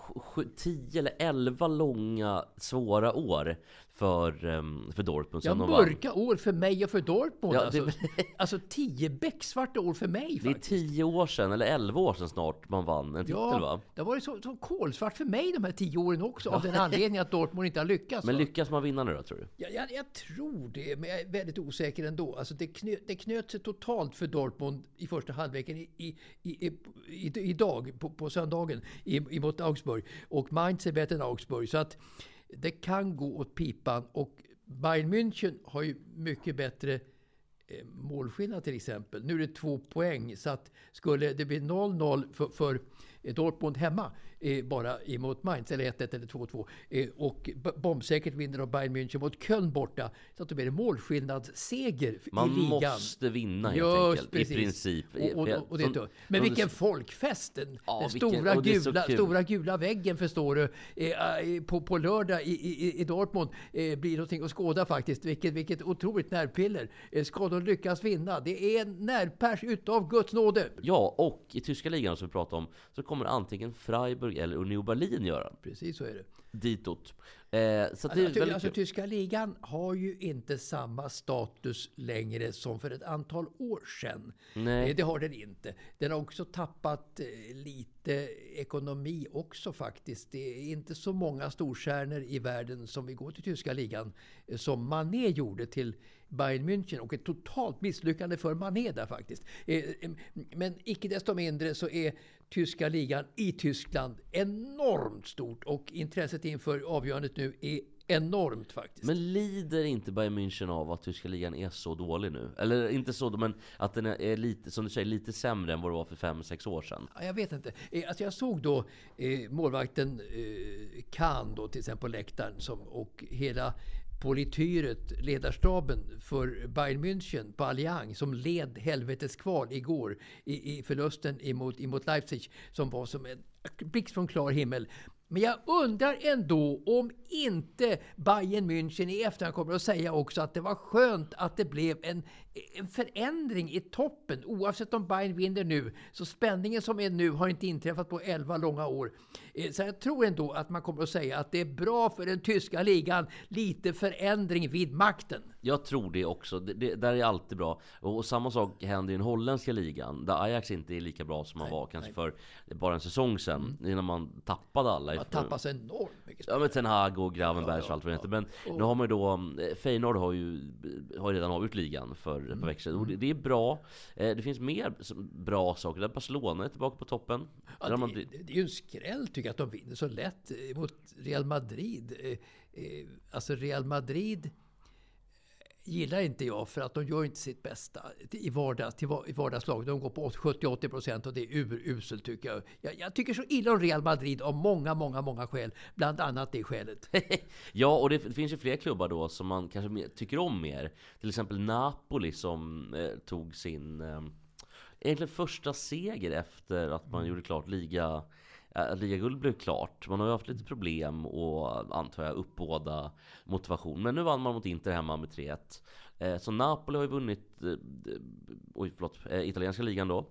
10 eller 11 långa svåra år för, um, för Dortmund Ja, mörka år för mig och för Dortmund. Ja, det- alltså, alltså tio becksvarta år för mig Det är faktiskt. 10 år sedan, eller 11 år sedan snart, man vann en titel va? det har varit så, så kolsvart för mig de här tio åren också. Av den anledningen att Dortmund inte har lyckats. Men va? lyckas man vinna nu då, tror du? Jag, jag, jag tror det, men jag är väldigt osäker ändå. Alltså det, knö, det knöt sig totalt för Dortmund i första halvleken i, i, i, i, idag, på, på söndagen, i, emot Augsburg. Och Mainz är bättre än Augsburg. Så att det kan gå åt pipan. Och Bayern München har ju mycket bättre eh, målskillnad till exempel. Nu är det två poäng. Så att skulle det bli 0-0 för, för Dortmund hemma eh, bara emot Mainz, eller 1-1 eller 2-2. Eh, och bombsäkert vinner de Bayern München mot Köln borta. Så att det blir en målskillnadsseger Man i ligan. måste vinna helt Just enkelt, precis. i princip. Och, och, och det Som-. Men vilken folkfest! Den, Ja, den vilken- stora, så gula, stora gula väggen förstår du. Eh, på, på lördag i, i, i Dortmund eh, blir någonting att skåda faktiskt. Vilket, vilket otroligt nervpiller. Eh, ska de lyckas vinna? Det är en nervpärs utav Guds nåde. Ja, och i tyska ligan som vi pratade om så kommer antingen Freiburg eller Union Berlin göra. Precis så är det. Ditåt. Eh, så det Alltså, alltså, tyska ligan har ju inte samma status längre som för ett antal år sedan. Nej. Eh, Det har den inte. Den har också tappat eh, lite ekonomi också faktiskt. Det är inte så många storstjärnor i världen som vill gå till tyska ligan eh, som Mané gjorde till Bayern München och ett totalt misslyckande för Mané där faktiskt. Eh, Men icke desto mindre så är tyska ligan i Tyskland enormt stort och intresset inför avgörandet nu är enormt faktiskt. Men lider inte Bayern München av att tyska ligan är så dålig nu? Eller inte så, men att den är lite, som du säger, lite sämre än vad det var för 5-6 år sedan. Ja, Jag vet inte. Eh, Alltså jag såg då eh, målvakten eh, Kahn då till exempel på läktaren som, och hela polityret, ledarstaben för Bayern München på Allianz som led helvetets kval igår i, i förlusten emot, emot Leipzig som var som en blixt från klar himmel. Men jag undrar ändå om inte Bayern München i efterhand kommer att säga också att det var skönt att det blev en, en förändring i toppen. Oavsett om Bayern vinner nu, så spänningen som är nu har inte inträffat på 11 långa år. Eh, Så jag tror ändå att man kommer att säga att det är bra för den tyska ligan, lite förändring vid makten. Jag tror det också. Det, det, där är alltid bra. Och, och samma sak händer i den holländska ligan. Där Ajax inte är lika bra som man var kanske för bara en säsong sedan. Innan man tappade alla. Man tappar så enormt mycket Ja men Ten Hag och Gravenbergs och allt vad det heter. Men nu har man ju då, eh, Feyenoord har ju, har ju redan avgjort ligan för par veckor sedan. Och det, det är bra. Eh, Det finns mer bra saker. Där Barcelona är tillbaka på toppen. Ja, det, blivit- det, är ju en skräll tycker jag att de vinner så lätt mot Real Madrid. Eh, eh, Alltså Real Madrid gillar inte jag för att de gör inte sitt bästa i, vardags, till, i vardagslag. De går på 70-80 procent och det är uruselt tycker jag. jag. Jag tycker så illa om Real Madrid av många, många, många skäl. Bland annat det skälet. (laughs) Ja, och det f- finns ju fler klubbar då som man kanske tycker om mer. Till exempel Napoli som eh, tog sin eh, egentligen första seger efter att man gjorde klart liga eh, Ligaguld blev klart. Man har ju haft lite problem och antar jag uppbåda motivation. Men nu vann man mot Inter hemma med 3-1. Eh, så Napoli har ju vunnit eh, oj, förlåt, eh, italienska ligan då.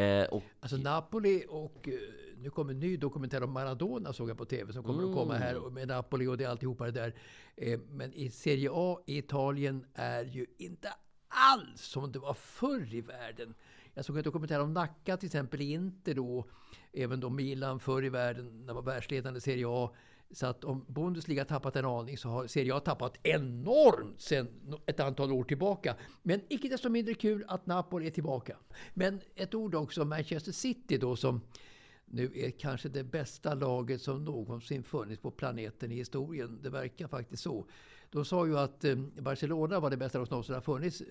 Eh, och Alltså Napoli och eh, nu kommer en ny dokumentär om Maradona såg jag på TV som kommer att komma här med Napoli och det alltihopa det där. Eh, Men i Serie A i Italien är ju inte alls som det var förr i världen. Jag såg en dokumentär om Nacka till exempel i Inter då. Även då Milan förr i världen när man var världsledande i Serie A. Så att om Bundesliga tappat en aning så har Serie A tappat enormt sen ett antal år tillbaka. Men icke desto mindre kul att Napoli är tillbaka. Men ett ord också om Manchester City då som nu är kanske det bästa laget som någonsin funnits på planeten i historien. Det verkar faktiskt så. De sa ju att eh, Barcelona var det bästa lag som någonsin har funnits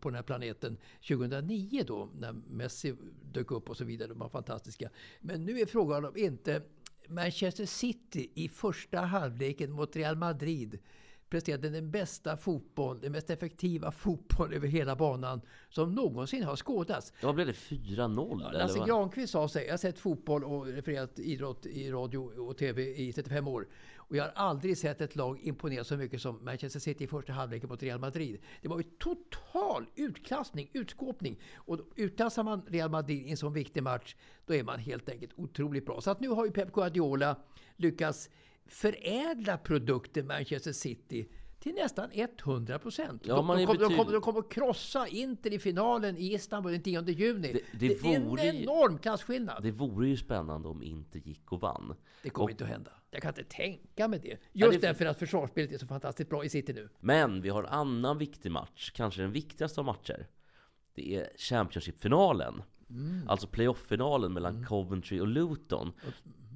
på den här planeten 2009 då när Messi dök upp och så vidare. De var fantastiska. Men nu är frågan om inte Manchester City i första halvleken mot Real Madrid presterade den bästa fotboll, den mest effektiva fotboll över hela banan som någonsin har skådats. Vad blev det? 4-0? Ja, eller Lasse? Granqvist sa sig, jag har sett fotboll och refererat idrott i radio och TV i 35 år. Och jag har aldrig sett ett lag imponera så mycket som Manchester City i första halvleken mot Real Madrid. Det var ju total utklassning, utskåpning. Och utklassar man Real Madrid i en sån viktig match, då är man helt enkelt otroligt bra. Så att nu har ju Pep Guardiola lyckats förädla produkten Manchester City till nästan 100 procent. Ja, de, de, är kommer- de, betyd- kommer- de kommer att krossa Inter i finalen i Istanbul den 10 juni. Det- det det är vore en ju- enorm klasskillnad. Det vore ju spännande om inte gick och vann. Det kommer Och- inte att hända. Jag kan inte tänka mig det. Ja, Just det- därför att försvarsspelet är så fantastiskt bra i City nu. Men vi har en annan viktig match, kanske den viktigaste av matcher. Det är Championship-finalen. Mm. Alltså playoff-finalen mellan Coventry och Luton.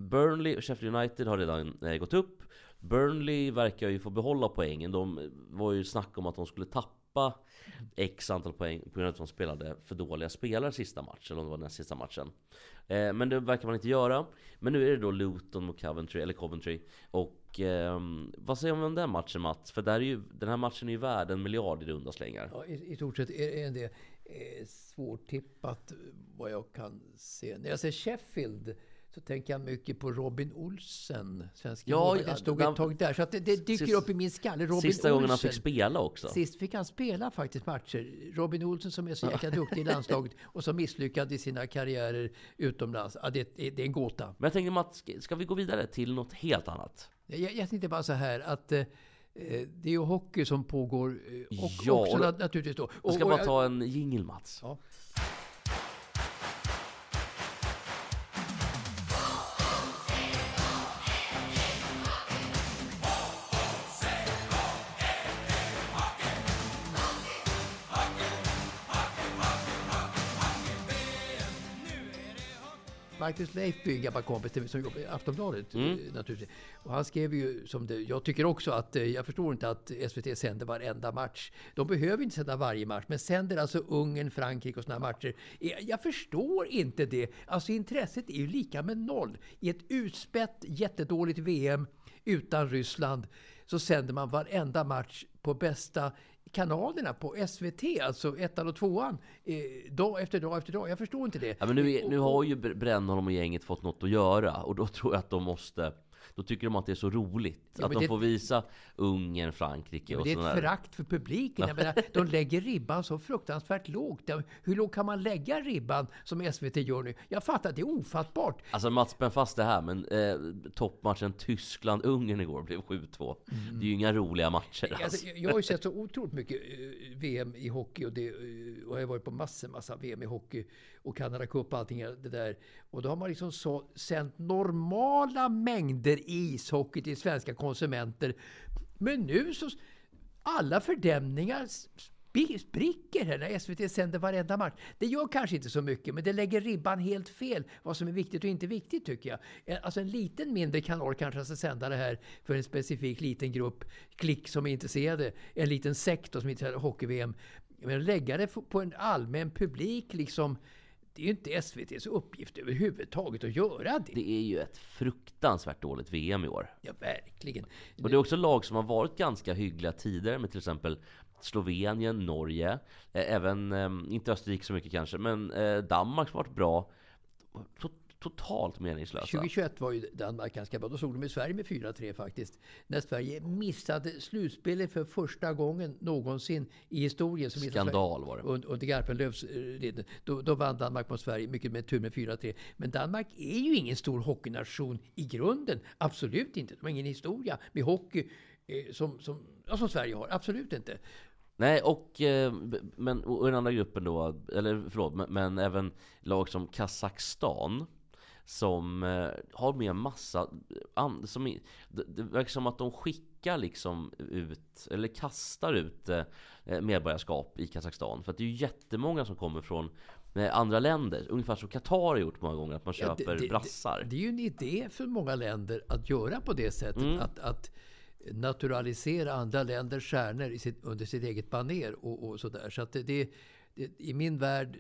Burnley och Sheffield United har redan eh, gått upp. Burnley verkar ju få behålla poängen. De var ju snack om att de skulle tappa X antal poäng på grund av att de spelade för dåliga spelare sista matchen, eller om det var den sista matchen. Eh, men det verkar man inte göra. Men nu är det då Luton mot Coventry, eller Coventry. Och eh, vad säger man om den matchen Mats? För där är ju, den här matchen är ju värd en miljard i runda slängar. Ja, i, I stort sett är, är det eh, svårtippat vad jag kan se. När jag ser Sheffield så tänker jag mycket på Robin Olsen. Svensk Ja, ja, han stod den- ett tag där. Så det, det dyker Sist- upp i min skalle. Robin Sista gången han Olsen. fick spela också. Sist fick han spela faktiskt matcher. Robin Olsen som är så jäkla duktig i landslaget (laughs) och så misslyckad i sina karriärer utomlands. Ja, det, det är en gåta. Men jag tänkte Mats, ska- vi gå vidare till något helt annat? Jag, jag tänkte bara så här att eh, eh, det är ju hockey som pågår eh, och Ja, också och- nat- naturligtvis då. Jag ska Och- bara och ta en jingel Mats. Ja. Marcus Leifby, en gammal kompis till mig som jobbar i Aftonbladet Mm. eh, naturligtvis. Och han skrev ju som det, jag tycker också att, eh, jag förstår inte att SVT sänder varenda match. De behöver inte sända varje match, men sänder alltså Ungern, Frankrike och här matcher. Eh, Jag förstår inte det. Alltså intresset är ju lika med noll. I ett utspätt, jättedåligt VM utan Ryssland så sänder man varenda match på bästa kanalerna på SVT, alltså ettan och tvåan, eh, dag efter dag efter dag. Jag förstår inte det. Ja, men nu, är- nu har ju Br- Brännholm och gänget fått något att göra och då tror jag att de måste då tycker de att det är så roligt Ja, att de får visa Ungern, Frankrike och det är sådär. ett förakt för publiken. Jag menar, de lägger ribban så fruktansvärt lågt. Hur lågt kan man lägga ribban som SVT gör nu? Jag fattar, det är ofattbart. Alltså Mats, spänn fast det här, men eh, toppmatchen Tyskland-Ungern igår blev 7-2. Det är ju inga roliga matcher Alltså, alltså. jag- jag har ju sett så otroligt mycket eh, VM i hockey och, det, eh, och jag har varit på massor, massa VM i hockey och Canada Cup och allting det där. Och då har man liksom så, sänt normala mängder ishockey till svenska konsumenter. Men nu så, alla fördämningar spricker här när SVT sänder varenda match. Det gör kanske inte så mycket, men det lägger ribban helt fel. Vad som är viktigt och inte viktigt tycker jag. Eh, alltså en liten mindre kanal kanske ska sända det här för en specifik liten grupp klick som är intresserade. En liten sektor som är intresserad av hockey-VM. Men lägga det på en allmän publik liksom. Det är ju inte SVTs uppgift överhuvudtaget att göra det. Det är ju ett fruktansvärt dåligt VM i år. Ja, verkligen. Och det är också lag som har varit ganska hyggliga tidigare med till exempel Slovenien, Norge, eh, även, eh, inte Österrike så mycket kanske, men eh, Danmark som har varit bra. To- totalt meningslösa. 2021 var ju Danmark ganska bra. Då såg de i Sverige med 4-3 faktiskt. När Sverige missade slutspelet för första gången någonsin i historien. Missade Skandal var det. Und- Under Garpenlövs eh, ledning. Då, då vann Danmark mot Sverige, mycket med tur med 4-3. Men Danmark är ju ingen stor hockeynation i grunden. Absolut inte. De har ingen historia med hockey eh, som, som, ja, som Sverige har. Absolut inte. Nej, och, eh, men, och den andra gruppen då, eller förlåt, men, men även lag som Kazakstan som eh, har med massa, an, som, det, det verkar som att de skickar liksom ut, eller kastar ut eh, medborgarskap i Kazakstan. För att det är ju jättemånga som kommer från eh, andra länder, ungefär som Qatar har gjort många gånger, att man Ja, köper det- det- brassar. Det är ju en idé för många länder att göra på det sättet. Mm. Att, att naturalisera andra länders stjärnor sitt, under sitt eget baner och, och sådär. Så att det, det, det, i min värld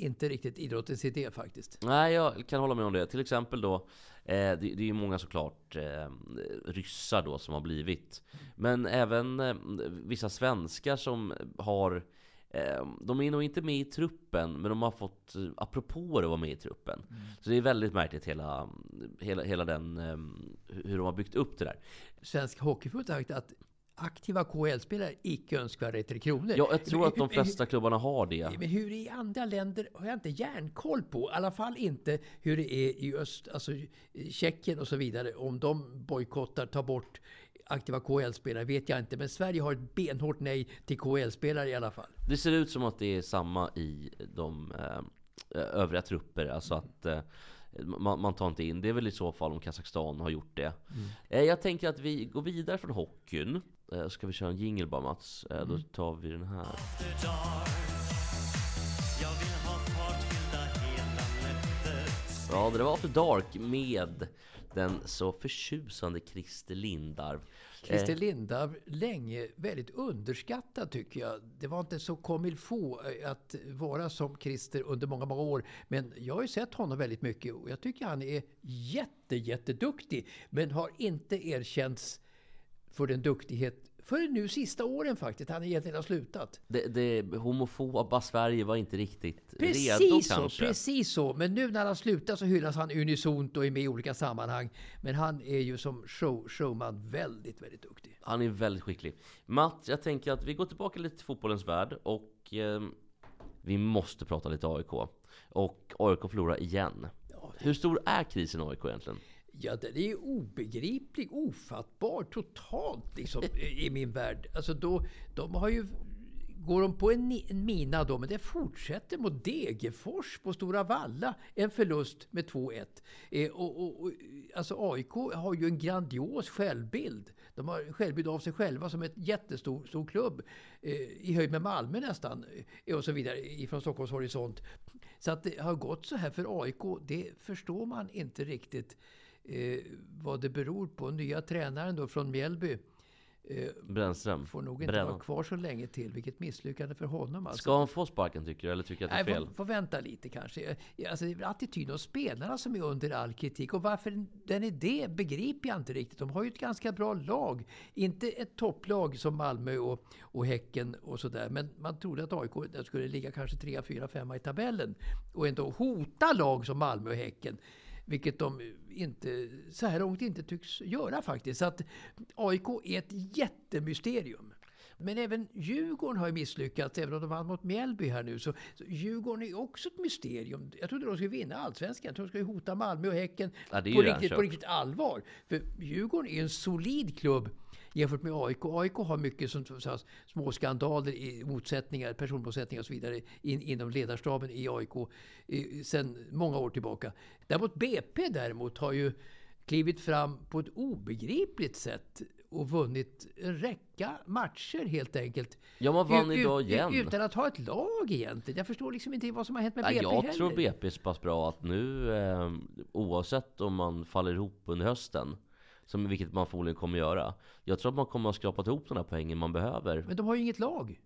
inte riktigt idrottens idé faktiskt. Nej, jag kan hålla med om det. Till exempel då, eh, det, det är ju många såklart eh, ryssar då som har blivit. Men även eh, vissa svenskar som har eh, de är nog inte med i truppen, men de har fått eh, apropåer att vara med i truppen. Så det är väldigt märkligt hela, hela, hela den, eh, hur de har byggt upp det där. Svensk Hockeyförbund har sagt att aktiva KHL-spelare icke önskvärda i Tre Kronor. Ja, jag tror att de Men- flesta klubbarna har det. Men hur det är i andra länder har jag inte järnkoll på. I alla fall inte hur det är i öst, alltså Tjeckien och så vidare. Om de bojkottar, tar bort aktiva KHL-spelare vet jag inte. Men Sverige har ett benhårt nej till KHL-spelare i alla fall. Det ser ut som att det är samma i de eh, övriga trupper. Alltså att eh, man, man tar inte in. Det är väl i så fall om Kazakstan har gjort det. Eh, jag tänker att vi går vidare från hockeyn. Eh, ska vi köra en jingle bara Mats? Eh, Då tar vi den här. Jag vill ha fartfyllda hela nätter Ja, det var After Dark med den så förtjusande Christer Lindarw. Christer Eh, Lindarw, länge väldigt underskattad tycker jag. Det var inte så comme faut eh, att vara som Christer under många, många år. Men jag har ju sett honom väldigt mycket och jag tycker han är jätte, jätteduktig. Men har inte erkänts för den duktighet förrän nu sista åren faktiskt. Han egentligen har slutat. det, det homofoba Sverige var inte riktigt redo Precis så, kanske. precis så. Men nu när han har slutat så hyllas han unisont och är med i olika sammanhang. Men han är ju som show, showman väldigt, väldigt duktig. Han är väldigt skicklig. Matt, jag tänker att vi går tillbaka lite till fotbollens värld och eh, vi måste prata lite AIK. Och AIK förlorar igen. Hur stor är krisen i AIK egentligen? Ja, den är obegriplig, ofattbar, totalt liksom (laughs) i min värld. Alltså då, de har ju... Går de på en, en mina då, men det fortsätter mot Degerfors på Stora Valla. En förlust med 2-1. Eh, och, och, och, alltså AIK har ju en grandios självbild. De har en självbild av sig själva som ett jättestor stor klubb. Eh, I höjd med Malmö nästan. Eh, och så vidare ifrån Stockholms horisont. Så att det har gått så här för AIK, det förstår man inte riktigt eh, vad det beror på. Nya tränaren då från Mjällby eh, Brännström? får nog inte Brännan. vara kvar så länge till. Vilket misslyckande för honom. Alltså. Ska han få sparken tycker du? Eller tycker du att det är Nej, fel? får, får vänta lite kanske. Alltså, det är attityden hos spelarna som är under all kritik. Och varför den är det begriper jag inte riktigt. De har ju ett ganska bra lag. Inte ett topplag som Malmö och, och Häcken och sådär. Men man trodde att AIK skulle ligga kanske 3, 4, 5 i tabellen. Och ändå hota lag som Malmö och Häcken. Vilket de inte, så här långt inte tycks göra faktiskt. Så att AIK är ett jättemysterium. Men även Djurgården har ju misslyckats, även om de vann mot Mjällby här nu. Så, så Djurgården är också ett mysterium. Jag trodde de skulle vinna allsvenskan. Jag trodde de skulle hota Malmö och Häcken Ja, på, riktigt, på riktigt allvar. För Djurgården är en solid klubb jämfört med AIK. AIK har mycket som, så här, små skandaler, i motsättningar, personmotsättningar och så vidare in, inom ledarstaben i AIK eh, sedan många år tillbaka. Däremot BP däremot har ju klivit fram på ett obegripligt sätt och vunnit en räcka matcher helt enkelt. Ja, man vann U- idag igen. Utan att ha ett lag egentligen. Jag förstår liksom inte vad som har hänt med Nej, BP jag heller. tror BP är så pass bra att nu, eh, oavsett om man faller ihop under hösten, som vilket man förmodligen kommer göra. Jag tror att man kommer att skrapa ihop de här poängen man behöver. Men de har ju inget lag.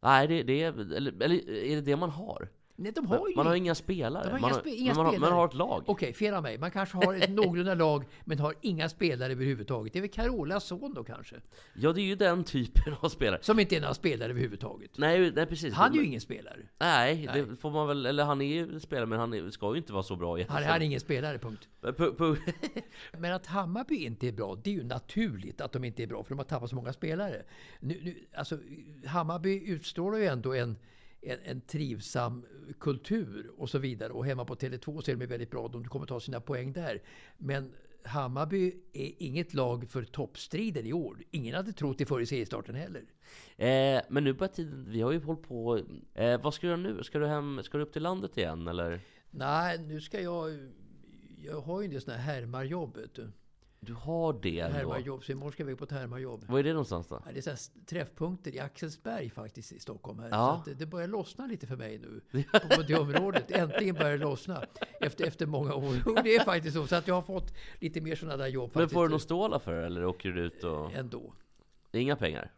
Nej, det, det är, eller, eller är det det man har? Nej, de har ju man har inga spelare. Har man, inga, har, spe, inga man, har, spelare. man har ett lag. Okej, fel av mig. Man kanske har ett någorlunda lag, men har inga spelare överhuvudtaget. Det är väl Carolas son då kanske? Ja, det är ju den typen av spelare. Som inte är några spelare överhuvudtaget. Nej, nej precis. Han är ju ingen spelare. Nej, Nej. det får man väl, eller han är ju spelare men han ska ju inte vara så bra Han, egentligen. han är ingen spelare, punkt. Pu- pu- (laughs) Men att Hammarby inte är bra, det är ju naturligt att de inte är bra, för de har tappat så många spelare. Nu, nu, alltså, Hammarby utstrålar ju ändå en, en, en trivsam kultur och så vidare. Och hemma på Tele2 så är de väldigt bra, de kommer ta sina poäng där. Men Hammarby är inget lag för toppstriden i år. Ingen hade trott det före seriestarten heller. eh, men nu börjar tiden, vi har ju hållit på. Eh, vad ska du göra nu? Ska du, hem, ska du upp till landet igen eller? Nej, nu ska jag... Jag har ju en del sådana här härmarjobb, du. Har det ändå? Härmarjobb, så imorgon ska jag iväg på ett härmarjobb. Var är det någonstans då? Ja, det är så träffpunkter i Axelsberg faktiskt i Stockholm. Här. Ja. Så det, börjar lossna lite för mig nu (laughs) på det området. Äntligen börjar det lossna efter, efter många år. Det är faktiskt så. Så att jag har fått lite mer sådana där jobb. Men faktiskt. får du någon stålar för det, eller åker du ut och... Ändå. Inga pengar?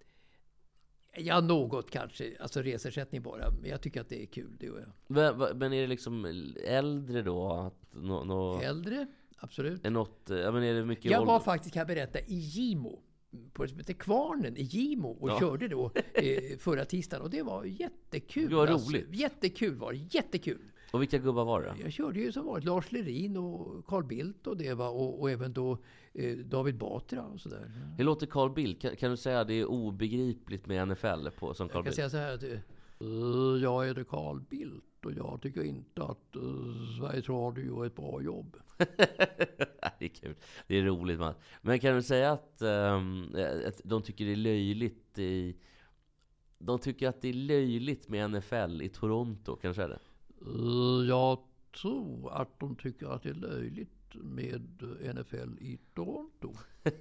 Ja, något kanske. Alltså resersättning bara. Men jag tycker att det är kul, det gör jag. Men, men är det liksom äldre då? Att nå, nå, Äldre, absolut. är, något, ja, men är det mycket Jag var faktiskt, kan jag berätta, i Gimo. På det som heter Kvarnen i Gimo och Ja. körde då eh, förra tisdagen. Och det var jättekul. Det var alltså. roligt. Jättekul var det. Jättekul. Och vilka gubbar var det? Jag körde ju som vanligt Lars Lerin och Carl Bildt och det var och, och även då eh, David Batra och sådär. Hur låter Carl Bildt? Kan, kan du säga att det är obegripligt med NFL på, som Carl Jag kan Bildt? säga så här att eh, jag är Carl Bildt och jag tycker inte att uh, Sveriges Radio gör ett bra jobb. (laughs) det är kul. Det är roligt. Man. Men kan du säga att, ehm, att de tycker det är löjligt i... De tycker att det är löjligt med NFL i Toronto, kan du säga det? Eh, jag tror att de tycker att det är löjligt med NFL i Toronto. (laughs)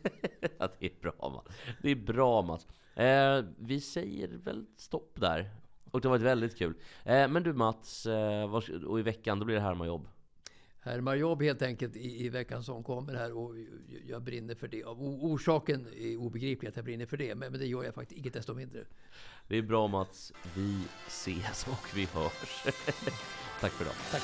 ja, det är bra Mats. Det är bra Mats. Eh, vi säger väl stopp där. Och det har varit väldigt kul. Eh, men du Mats, eh, vars- och i veckan då blir det Härmarjobb. Härmar jobb helt enkelt i, i veckan som kommer här och jag brinner för det. Orsaken är obegriplig att jag brinner för det, men, men det gör jag faktiskt icke desto mindre. Det är bra Mats. Vi ses och vi hörs. (laughs) Tack för idag. Tack.